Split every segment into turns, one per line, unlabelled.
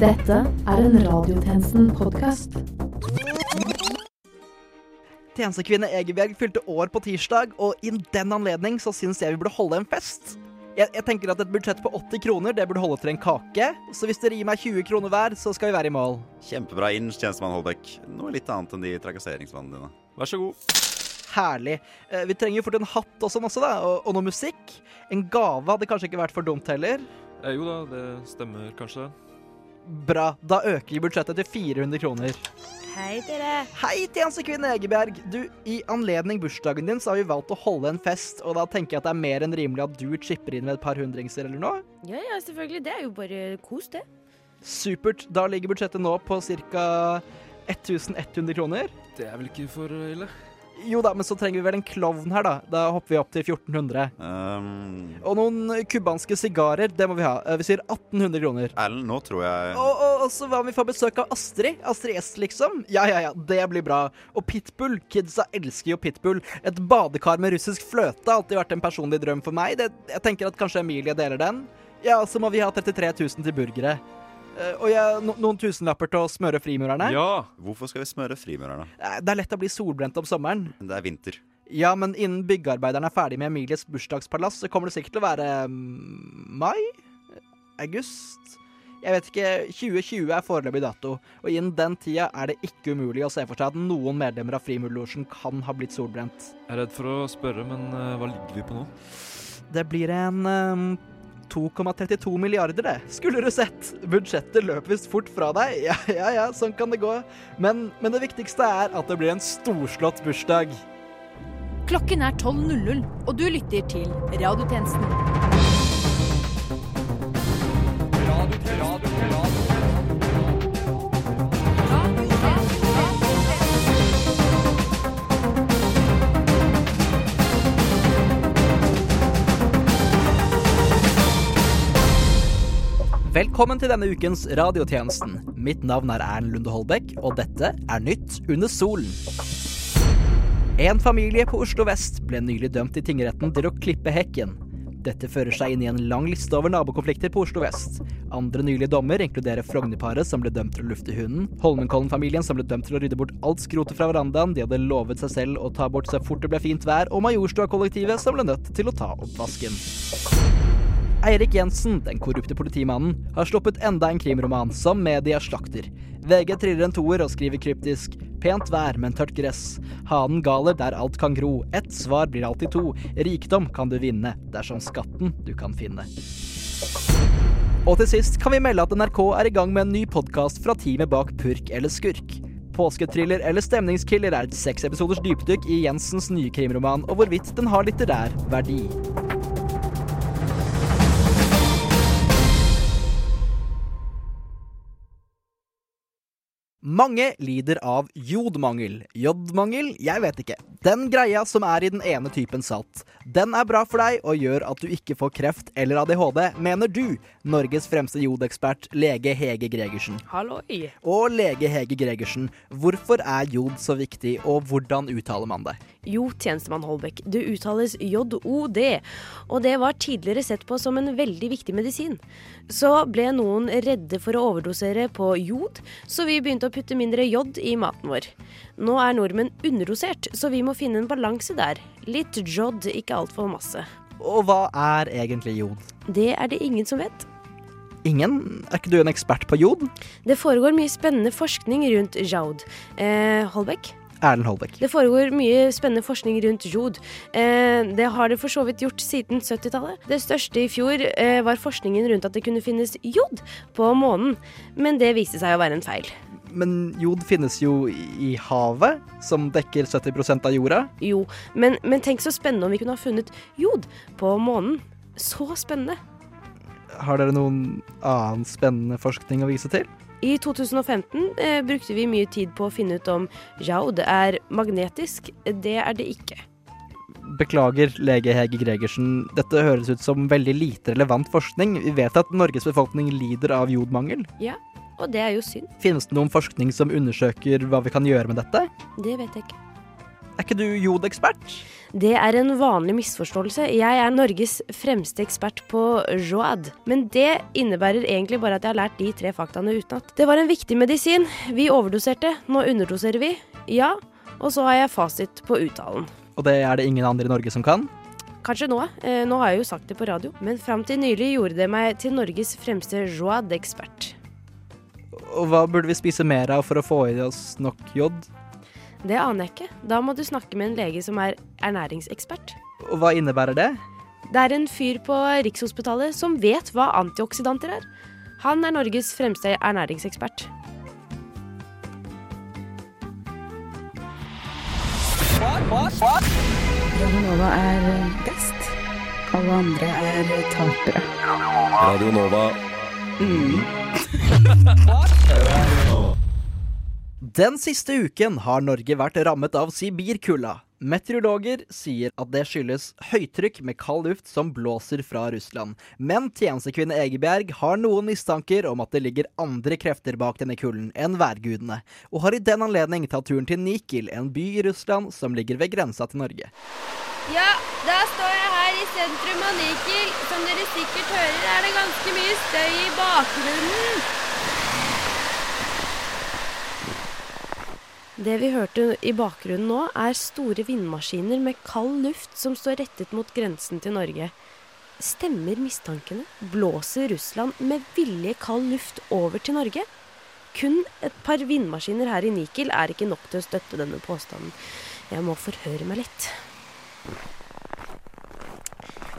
Dette er en Radiotjenesten-podkast.
Tjenestekvinne Egebjerg fylte år på tirsdag, og i den anledning så syns jeg vi burde holde en fest. Jeg, jeg tenker at Et budsjett på 80 kroner det burde holde til en kake. Så hvis dere gir meg 20 kroner hver, så skal vi være i mål.
Kjempebra inn, tjenestemann Holbæk. Noe litt annet enn de trakasseringsmannene dine.
Vær så god.
Herlig. Eh, Vi trenger jo fort en hatt og sånn også, da. Og, og noe musikk. En gave hadde kanskje ikke vært for dumt heller.
Eh, jo da, det stemmer kanskje.
Bra. Da øker vi budsjettet til 400 kroner.
Hei, dere.
Hei, tjenestekvinne Egeberg. Du, I anledning bursdagen din så har vi valgt å holde en fest, og da tenker jeg at det er mer enn rimelig at du chipper inn med et par hundringser eller noe.
Ja, ja, selvfølgelig. Det er jo bare kos, det.
Supert. Da ligger budsjettet nå på ca. 1100 kroner.
Det er vel ikke for ille?
Jo da, men så trenger vi vel en klovn her, da. Da hopper vi opp til 1400.
Um,
Og noen cubanske sigarer, det må vi ha. Eh, Vi sier 1800 kroner.
Erlend, nå tror jeg
Og, og, og så hva om vi får besøk av Astrid? Astrid S, liksom? Ja, ja, ja, det blir bra. Og pitbull. Kidsa elsker jo pitbull. Et badekar med russisk fløte har alltid vært en personlig drøm for meg. Det, jeg tenker at kanskje Emilie deler den. Ja, så må vi ha 33 000 til burgere. Eh, og jeg, no, noen tusenlapper til å smøre frimurerne.
Ja!
Hvorfor skal vi smøre frimurerne?
Eh, Det er lett å bli solbrent om sommeren.
Men Det er vinter.
Ja, men innen byggearbeiderne er ferdig med Emilies bursdagspalass, så kommer det sikkert til å være mm, mai? August? Jeg vet ikke. 2020 er foreløpig dato, og innen den tida er det ikke umulig å se for seg at noen medlemmer av Frimurlosjen kan ha blitt solbrent.
Jeg er redd for å spørre, men eh, hva ligger vi på nå?
Det blir en ehm, 2,32 milliarder, det. Skulle du sett. Budsjettet løper visst fort fra deg. Ja, ja, ja, sånn kan det gå. Men, men det viktigste er at det blir en storslått bursdag.
Klokken er 12.00, og du lytter til Radiotjenesten.
Velkommen til denne ukens radiotjenesten. Mitt navn er Erlend Lunde Holbæk, og dette er Nytt under solen. En familie på Oslo vest ble nylig dømt i tingretten til å klippe hekken. Dette fører seg inn i en lang liste over nabokonflikter på Oslo vest. Andre nylige dommer inkluderer Frognerparet, som ble dømt til å lufte hunden, Holmenkollen-familien, som ble dømt til å rydde bort alt skrotet fra verandaen de hadde lovet seg selv å ta bort så fort det ble fint vær, og Majorstua-kollektivet, som ble nødt til å ta oppvasken. Eirik Jensen, den korrupte politimannen, har sluppet enda en krimroman som media slakter. VG triller en toer og skriver kryptisk 'Pent vær, men tørt gress'. Hanen galer der alt kan gro. Ett svar blir alltid to. Rikdom kan du vinne dersom skatten du kan finne. Og til sist kan vi melde at NRK er i gang med en ny podkast fra teamet bak Purk eller Skurk. Påsketriller eller stemningskiller er et seks episoders dypdykk i Jensens nye krimroman, og hvorvidt den har litterær verdi. Mange lider av jodmangel. Jodmangel? Jeg vet ikke. Den greia som er i den ene typen salt. Den er bra for deg og gjør at du ikke får kreft eller ADHD, mener du, Norges fremste jodekspert, lege Hege Gregersen.
Halloi.
Og lege Hege Gregersen, hvorfor er jod så viktig, og hvordan uttaler man det?
Jo, tjenestemann Holbæk, det uttales JOD, og det var tidligere sett på som en veldig viktig medisin. Så ble noen redde for å overdosere på jod, så vi begynte å putte mindre jod i maten vår. Nå er nordmenn underdosert, så vi må finne en balanse der. Litt jod, ikke altfor masse.
Og hva er egentlig jod?
Det er det ingen som vet.
Ingen? Er ikke du en ekspert på jod?
Det foregår mye spennende forskning rundt jod. Eh, Holbæk?
Erlend Holbæk.
Det foregår mye spennende forskning rundt jod. Eh, det har det for så vidt gjort siden 70-tallet. Det største i fjor eh, var forskningen rundt at det kunne finnes jod på månen, men det viste seg å være en feil.
Men jod finnes jo i havet, som dekker 70% av jorda.
Jo, men, men tenk så spennende om vi kunne ha funnet jod på månen. Så spennende.
Har dere noen annen spennende forskning å vise til?
I 2015 eh, brukte vi mye tid på å finne ut om jod er magnetisk. Det er det ikke.
Beklager, lege Hege Gregersen. Dette høres ut som veldig lite relevant forskning. Vi vet at Norges befolkning lider av jodmangel.
Ja, og det er jo synd.
Finnes det noen forskning som undersøker hva vi kan gjøre med dette?
Det vet jeg ikke.
Er ikke du jodekspert?
Det er en vanlig misforståelse. Jeg er Norges fremste ekspert på joad. Men det innebærer egentlig bare at jeg har lært de tre faktaene utenat. Det var en viktig medisin. Vi overdoserte. Nå underdoserer vi. Ja. Og så har jeg fasit på uttalen.
Og det er det ingen andre i Norge som kan?
Kanskje nå. Eh, nå har jeg jo sagt det på radio. Men fram til nylig gjorde det meg til Norges fremste joad-ekspert.
Og hva burde vi spise mer av for å få i oss nok jod?
Det aner jeg ikke. Da må du snakke med en lege som er ernæringsekspert.
Og hva innebærer det?
Det er en fyr på Rikshospitalet som vet hva antioksidanter er. Han er Norges fremste ernæringsekspert.
Radionova er best. Alle andre er tapere.
Radio Nova.
Den siste uken har Norge vært rammet av sibirkulda. Meteorologer sier at det skyldes høytrykk med kald luft som blåser fra Russland. Men tjenestekvinne Egebjerg har noen mistanker om at det ligger andre krefter bak denne kulden enn værgudene, og har i den anledning tatt turen til Nikil, en by i Russland som ligger ved grensa til Norge.
Ja, da står jeg her i sentrum av Nikel. Som dere sikkert hører, er det ganske mye støy i bakgrunnen.
Det vi hørte i bakgrunnen nå, er store vindmaskiner med kald luft som står rettet mot grensen til Norge. Stemmer mistankene? Blåser Russland med vilje kald luft over til Norge? Kun et par vindmaskiner her i Nikel er ikke nok til å støtte denne påstanden. Jeg må forhøre meg litt.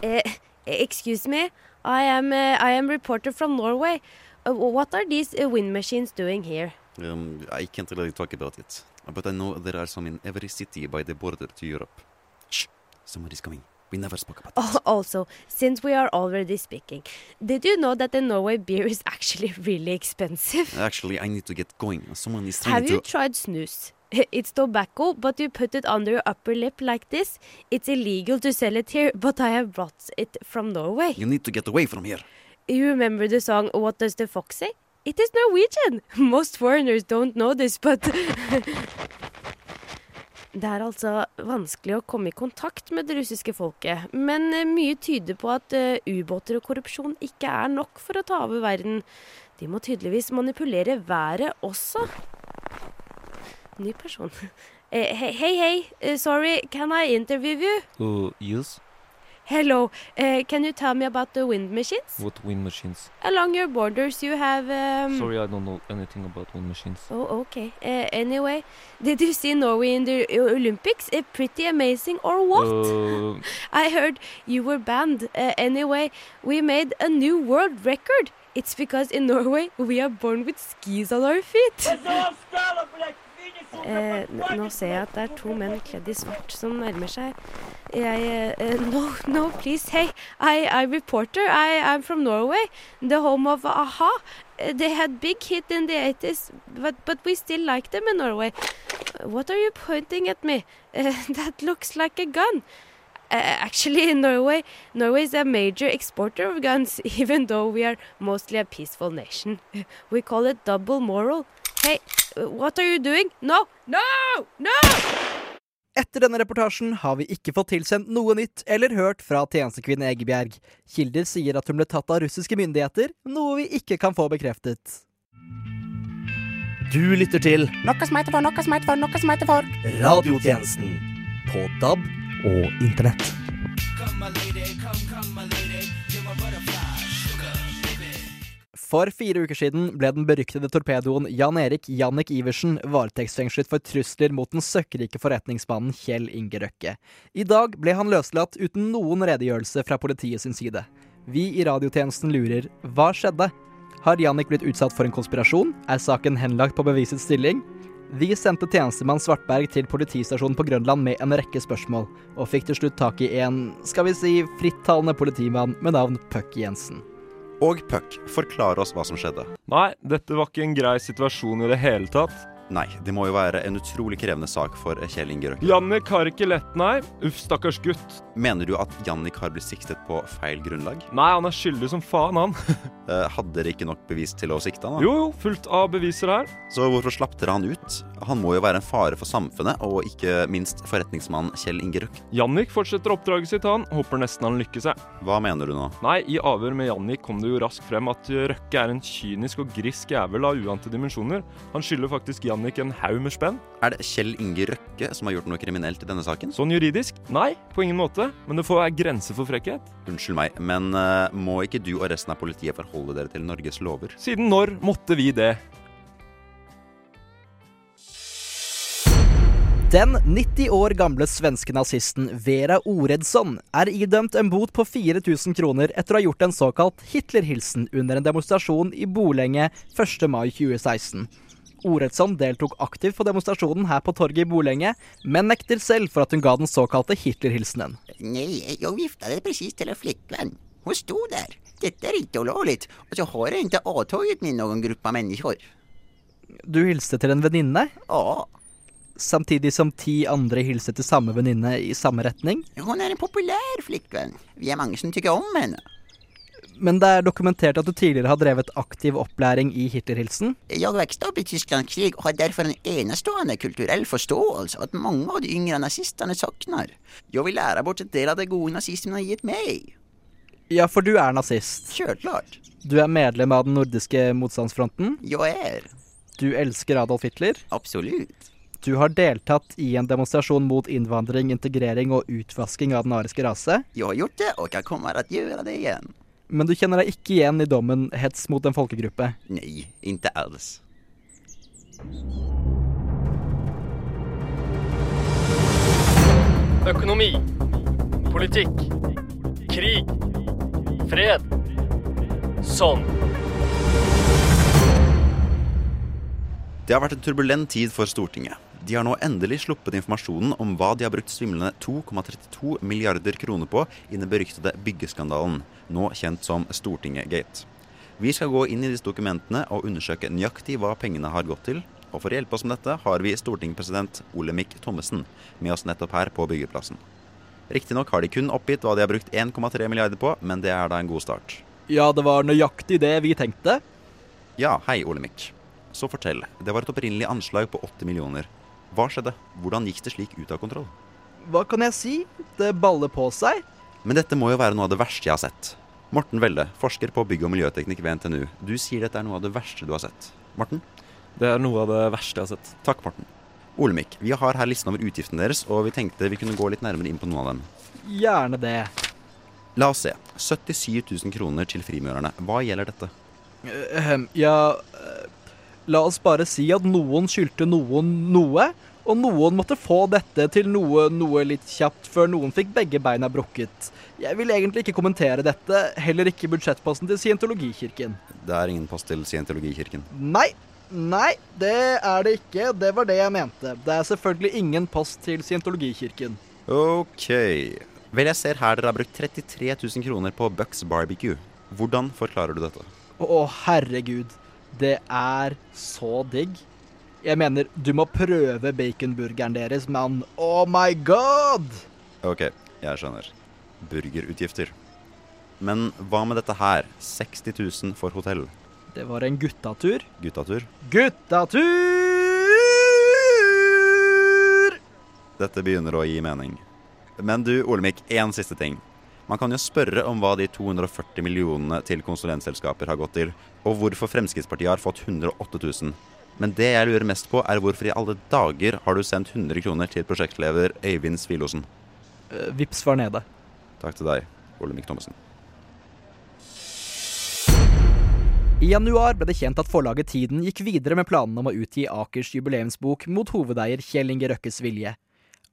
Eh, excuse me, I am, uh, I am reporter from Norway. Uh, what are these uh, wind machines doing here?
Um, I can't really talk about it. But I know there are some in every city by the border to Europe. Shh! Somebody's coming. We never spoke about
this.
that.
also, since we are already speaking, did you know that the Norway beer is actually really expensive?
Actually, I need to get going. Someone is trying
Have you tried snus? It's tobacco, but you put it under your upper lip like this. It's illegal to sell it here, but I have brought it from Norway.
You need to get away from here.
You remember the song What Does the Fox Say? It is Norwegian! Most foreigners don't know this, but Det er altså vanskelig å komme i kontakt med det russiske folket, men eh, mye tyder på at eh, ubåter og korrupsjon ikke er nok for å ta over verden. De må tydeligvis manipulere været også. Ny person. Eh, Hei, hei, Sorry, can I interview you?
Uh, yes.
Hello. uh, can you tell me about the wind machines?
What wind machines?
Along your borders you have... Um,
Sorry, I don't know anything about wind machines.
Oh, okay. Uh, anyway, did you see Norway in the Olympics? Uh, pretty amazing, or what?
Uh,
I heard you were banned. Uh, anyway, we made a new world record. It's because in Norway we are born with skis on our feet. Eh, nå ser jeg at det er to menn kledd i svart som nærmer seg. Jeg eh, No, no, please. Hey, I, I reporter. I, I'm from Norway, the home of a-ha. Eh, They had big hit in the 80s, but, but we still like them in Norway. What are you pointing at me? Uh, that looks like a gun. Uh, actually, Norway, Norway is a major exporter of guns, even though we are mostly a peaceful nation. We call it double moral. Hey, what are you doing? No, no, no!
Etter denne reportasjen har vi ikke fått tilsendt noe nytt eller hørt fra tjenestekvinne Egebjerg. Kilder sier at hun ble tatt av russiske myndigheter, noe vi ikke kan få bekreftet. Du lytter til
Noe som heter for, noe som heter for, noe som heter for.
Radiotjenesten på DAB og Internett. For fire uker siden ble den beryktede torpedoen Jan Erik Jannik Iversen varetektsfengslet for trusler mot den søkkrike forretningsmannen Kjell Inge Røkke. I dag ble han løslatt uten noen redegjørelse fra politiet sin side. Vi i radiotjenesten lurer hva skjedde? Har Jannik blitt utsatt for en konspirasjon? Er saken henlagt på bevisets stilling? Vi sendte tjenestemann Svartberg til politistasjonen på Grønland med en rekke spørsmål, og fikk til slutt tak i en, skal vi si, frittalende politimann med navn Puck Jensen.
Og Puck, forklar oss hva som skjedde.
nei, dette var ikke en grei situasjon i det hele tatt.
Nei, det må jo være en utrolig krevende sak for Kjell Inge Røkke.
Jannik har ikke lett, nei. Uff, stakkars gutt.
Mener du at Jannik har blitt siktet på feil grunnlag?
Nei, han er skyldig som faen, han.
Eh, Hadde dere ikke nok bevis til å sikte han? da?
Jo, jo, fullt av beviser her.
Så hvorfor slapp dere han ut? Han må jo være en fare for samfunnet, og ikke minst forretningsmannen Kjell Inge Røkke.
Jannik fortsetter oppdraget sitt, han. Håper nesten han lykkes seg.
Hva mener du nå?
Nei, i avhør med Jannik kom det jo raskt frem at Røkke er en kynisk og grisk jævel av uante dimensjoner. Han skylder faktisk Jannik en haug med spenn.
Er det Kjell Inge Røkke som har gjort noe kriminelt i denne saken?
Sånn juridisk? Nei, på ingen måte. Men det får være grenser for frekkhet.
Unnskyld meg, men uh, må ikke du og resten av politiet forholde dere til Norges lover?
Siden når måtte vi det?
Den 90 år gamle svenske nazisten Vera Oredsson er idømt en bot på 4000 kroner etter å ha gjort en såkalt Hitler-hilsen under en demonstrasjon i Bolenge 1. mai 2016. Oredsson deltok aktivt på demonstrasjonen her på torget i Bolenge, men nekter selv for at hun ga den såkalte Hitler-hilsenen.
jeg jag viftade presis til en flikkvenn. Hun sto der. Dette er ikke ulovlig. Og så har jeg ikke avtagit med noen gruppe av människor.
Du hilste til en venninne,
Ja,
samtidig som ti andre hilste til samme venninne i samme retning.
Hun er en populær flikkvenn. Vi er mange som tykker om henne.
Men det er dokumentert at du tidligere har drevet aktiv opplæring i Hitlerhilsen?
Jeg vokste opp i Tysklands krig og har derfor en enestående kulturell forståelse at mange av de yngre nazistene savner. Jeg vil lære bort en del av det gode nazismen har gitt meg.
Ja, for du er nazist.
Självklart.
Du er medlem av den nordiske motstandsfronten.
Jeg er.
Du elsker Adolf Hitler.
Absolutt.
Du har deltatt i en demonstrasjon mot innvandring, integrering og utvasking av den ariske rase.
Jeg har gjort det og jeg kommer til å gjøre det igen.
Men du kjenner deg ikke igjen i dommen hets mot en folkegruppe.
Nei, ikke alls.
Økonomi. Politikk. Krig. Fred. Sånn.
Det har vært en turbulent tid for Stortinget. De har nå endelig sluppet informasjonen om hva de har brukt svimlende 2,32 milliarder kroner på i den beryktede byggeskandalen, nå kjent som Stortinget-gate. Vi skal gå inn i disse dokumentene og undersøke nøyaktig hva pengene har gått til. Og for å hjelpe oss med dette har vi stortingspresident Olemic Thommessen med oss nettopp her på byggeplassen. Riktignok har de kun oppgitt hva de har brukt 1,3 milliarder på, men det er da en god start.
Ja, det var nøyaktig det vi tenkte.
Ja, hei, Olemic. Så fortell. Det var et opprinnelig anslag på 80 millioner. Hva skjedde? Hvordan gikk det slik ut av kontroll?
Hva kan jeg si? Det baller på seg.
Men dette må jo være noe av det verste jeg har sett. Morten Velle, forsker på bygg- og miljøteknikk ved NTNU. Du sier dette er noe av det verste du har sett. Morten?
Det er noe av det verste jeg har sett.
Takk, Morten. Olemic, vi har her listen over utgiftene deres, og vi tenkte vi kunne gå litt nærmere inn på noen av dem.
Gjerne det.
La oss se. 77 000 kroner til frimurerne. Hva gjelder dette?
Uh, ja eh, La oss bare si at noen skyldte noen noe, og noen måtte få dette til noe noe litt kjapt før noen fikk begge beina brukket. Jeg vil egentlig ikke kommentere dette, heller ikke budsjettposten til Scientologikirken.
Det er ingen post til Scientologikirken.
Nei, nei, det er det ikke. Det var det jeg mente. Det er selvfølgelig ingen post til Scientologikirken.
Ok. Vel, jeg ser her dere har brukt 33 000 kroner på Bucks Barbecue. Hvordan forklarer du dette?
Å, herregud. Det er så digg. Jeg mener, du må prøve baconburgeren deres, mann. Oh my god!
Ok, jeg skjønner. Burgerutgifter. Men hva med dette her? 60 000 for hotell.
Det var en guttatur.
Guttatur.
Guttatur!
Dette begynner å gi mening. Men du, Olemic, én siste ting. Man kan jo spørre om hva de 240 millionene til konsulentselskaper har gått til, og hvorfor Fremskrittspartiet har fått 108 000. Men det jeg lurer mest på, er hvorfor i alle dager har du sendt 100 kroner til prosjektleder Øyvind Svilosen?
Uh, vips var nede.
Takk til deg, Olemic Thommessen.
I januar ble det kjent at forlaget Tiden gikk videre med planene om å utgi Akers jubileumsbok mot hovedeier Kjell Inge Røkkes vilje.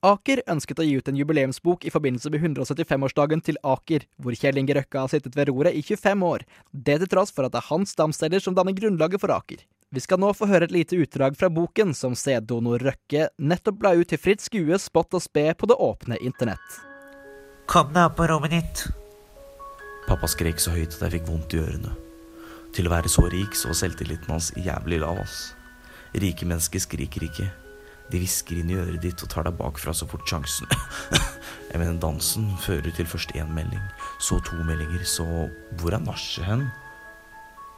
Aker ønsket å gi ut en jubileumsbok i forbindelse med 175-årsdagen til Aker, hvor Kjell Inge Røkke har sittet ved roret i 25 år. Det til tross for at det er hans stamceller som danner grunnlaget for Aker. Vi skal nå få høre et lite utdrag fra boken som sæddonor Røkke nettopp la ut til fritt skue, spott og spe på det åpne internett.
Kom deg opp på rommet ditt. Pappa skrek så høyt at jeg fikk vondt i ørene. Til å være så rik så var selvtilliten hans jævlig lav, ass. Rike mennesker skriker ikke. De hvisker inn i øret ditt og tar deg bakfra så fort sjansen Jeg mener, dansen fører til først én melding, så to meldinger, så hvor er nachet hen?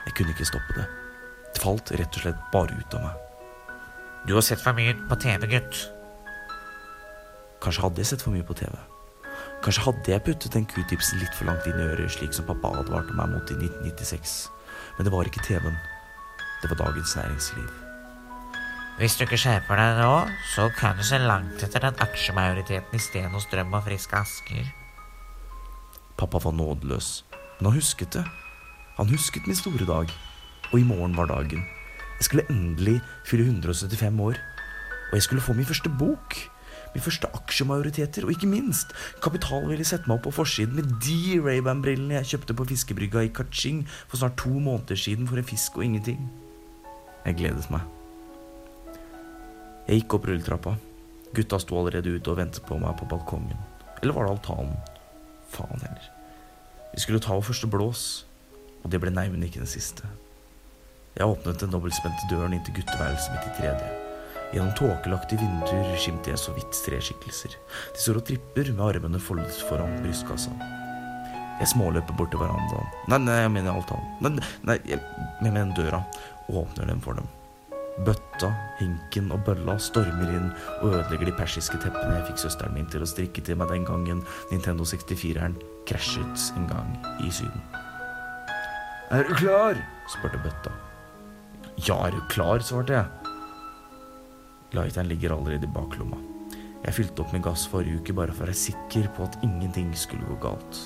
Jeg kunne ikke stoppe det. Det falt rett og slett bare ut av meg.
Du har sett for mye på TV, gutt.
Kanskje hadde jeg sett for mye på TV. Kanskje hadde jeg puttet den q-tipsen litt for langt inn i øret, slik som pappa advarte meg mot i 1996. Men det var ikke TV-en. Det var Dagens Næringsliv.
Hvis du ikke skjerper deg nå, så kan du se langt etter den aksjemajoriteten i stedet hos Strøm og Friske Asker.
Pappa var nådeløs, men han husket det. Han husket min store dag, og i morgen var dagen. Jeg skulle endelig fylle 175 år, og jeg skulle få min første bok. Min første aksjemajoriteter, og ikke minst, Kapital ville sette meg opp på forsiden med de Ray-Ban-brillene jeg kjøpte på fiskebrygga i Kaching for snart to måneder siden for en fisk og ingenting. Jeg gledet meg. Jeg gikk opp rulletrappa. Gutta sto allerede ute og ventet på meg på balkongen. Eller var det altanen? Faen heller. Vi skulle ta vår første blås, og det ble neimen ikke den siste. Jeg åpnet den dobbeltspente døren inn til gutteværelset mitt i tredje. Gjennom tåkelagte vinduer skimte jeg så vidt tre skikkelser. De står og tripper med armene foldet foran brystkassa. Jeg småløper bort til verandaen. Nei, nei, jeg mener altanen. Nei, nei, jeg mener døra, og åpner den for dem. Bøtta, hinken og bølla stormer inn og ødelegger de persiske teppene jeg fikk søsteren min til å strikke til meg den gangen Nintendo 64-eren krasjet en gang i Syden. Er du klar? spurte bøtta. Ja, er du klar? svarte jeg. Lighteren ligger allerede i baklomma. Jeg fylte opp med gass forrige uke bare for å være sikker på at ingenting skulle gå galt.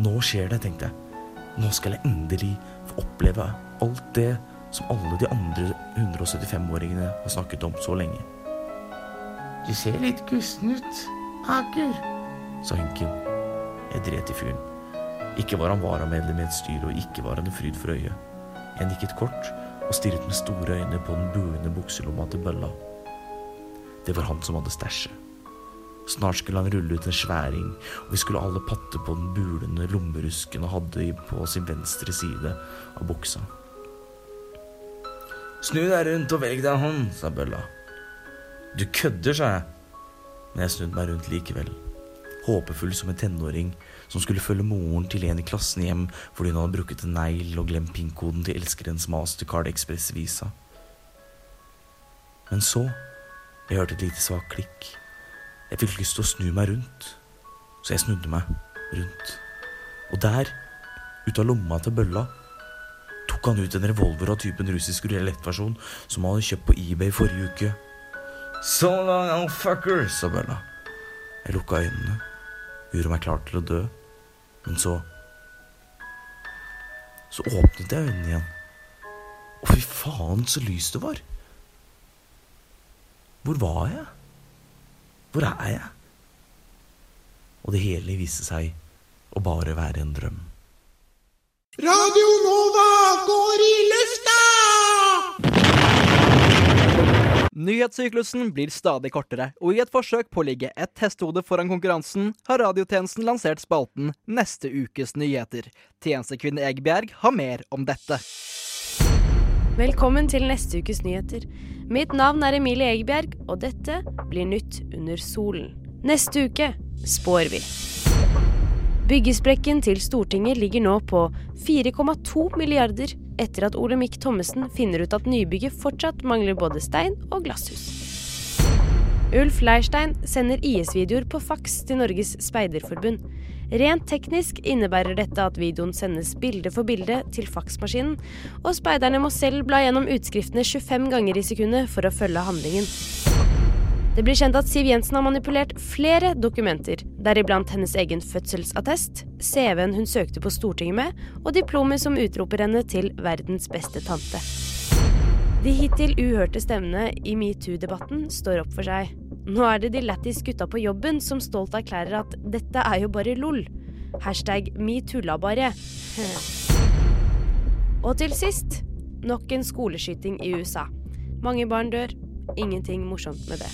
Nå skjer det, tenkte jeg. Nå skal jeg endelig få oppleve alt det som alle de andre 175-åringene har snakket om så lenge.
Du ser litt gusten ut, Aker,
sa Hinken. Jeg dret i fyren. Ikke var han varamedlem i et styre, og ikke var han en fryd for øyet. Jeg nikket kort og stirret med store øyne på den buende bukselomma til bølla. Det var han som hadde stæsjet. Snart skulle han rulle ut en sværing, og vi skulle alle patte på den bulende lommerusken han hadde på sin venstre side av buksa. Snu deg rundt og velg deg en hånd, sa bølla. Du kødder, sa jeg. Men jeg snudde meg rundt likevel. Håpefull som en tenåring som skulle følge moren til en i klassen hjem fordi hun hadde brukket en negl og glemt pin-koden til elskerens Mastercard Express-visa. Men så jeg hørte et lite svakt klikk. Jeg fikk lyst til å snu meg rundt, så jeg snudde meg rundt. Og der, ut av lomma til bølla, tok han ut en revolver av typen russisk rulettversjon som han hadde kjøpt på eBay forrige uke. So long, old fucker, sa Bella. Jeg lukka øynene, gjorde meg klar til å dø, men så Så åpnet jeg øynene igjen. Og fy faen, så lyst det var. Hvor var jeg? Hvor er jeg? Og det hele viste seg å bare være en drøm.
Radio Nova går i lufta!
Nyhetssyklusen blir stadig kortere, og i et forsøk på å ligge ett hestehode foran konkurransen, har radiotjenesten lansert spalten Neste ukes nyheter. Tjenestekvinne Egebjerg har mer om dette.
Velkommen til neste ukes nyheter. Mitt navn er Emilie Egebjerg, og dette blir Nytt under solen. Neste uke spår vi. Byggesprekken til Stortinget ligger nå på 4,2 milliarder etter at Olemic Thommessen finner ut at nybygget fortsatt mangler både stein og glasshus. Ulf Leirstein sender IS-videoer på faks til Norges Speiderforbund. Rent teknisk innebærer dette at videoen sendes bilde for bilde til faksmaskinen, og speiderne må selv bla gjennom utskriftene 25 ganger i sekundet for å følge handlingen. Det blir kjent at Siv Jensen har manipulert flere dokumenter, deriblant hennes egen fødselsattest, CV-en hun søkte på Stortinget med, og diplomet som utroper henne til verdens beste tante. De hittil uhørte stemmene i metoo-debatten står opp for seg. Nå er det de lættis gutta på jobben som stolt erklærer at dette er jo bare lol. Hashtag metoo-la bare. Og til sist nok en skoleskyting i USA. Mange barn dør. Ingenting morsomt med det.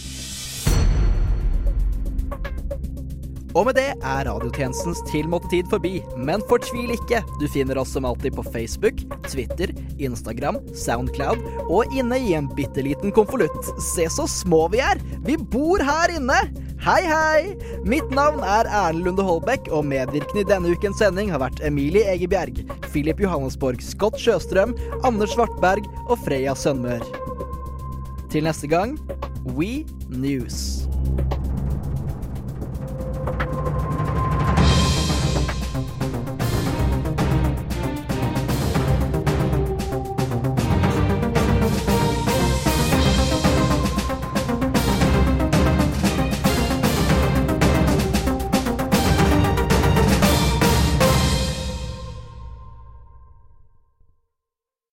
Og med det er radiotjenestens tilmålte tid forbi, men fortvil ikke. Du finner oss som alltid på Facebook, Twitter, Instagram, Soundcloud og inne i en bitte liten konvolutt. Se så små vi er! Vi bor her inne! Hei, hei! Mitt navn er Erlend Lunde Holbæk, og medvirkende i denne ukens sending har vært Emilie Egebjerg, Filip Johannesborg, Scott Sjøstrøm, Anders Svartberg og Freya Sønmør. Til neste gang We News.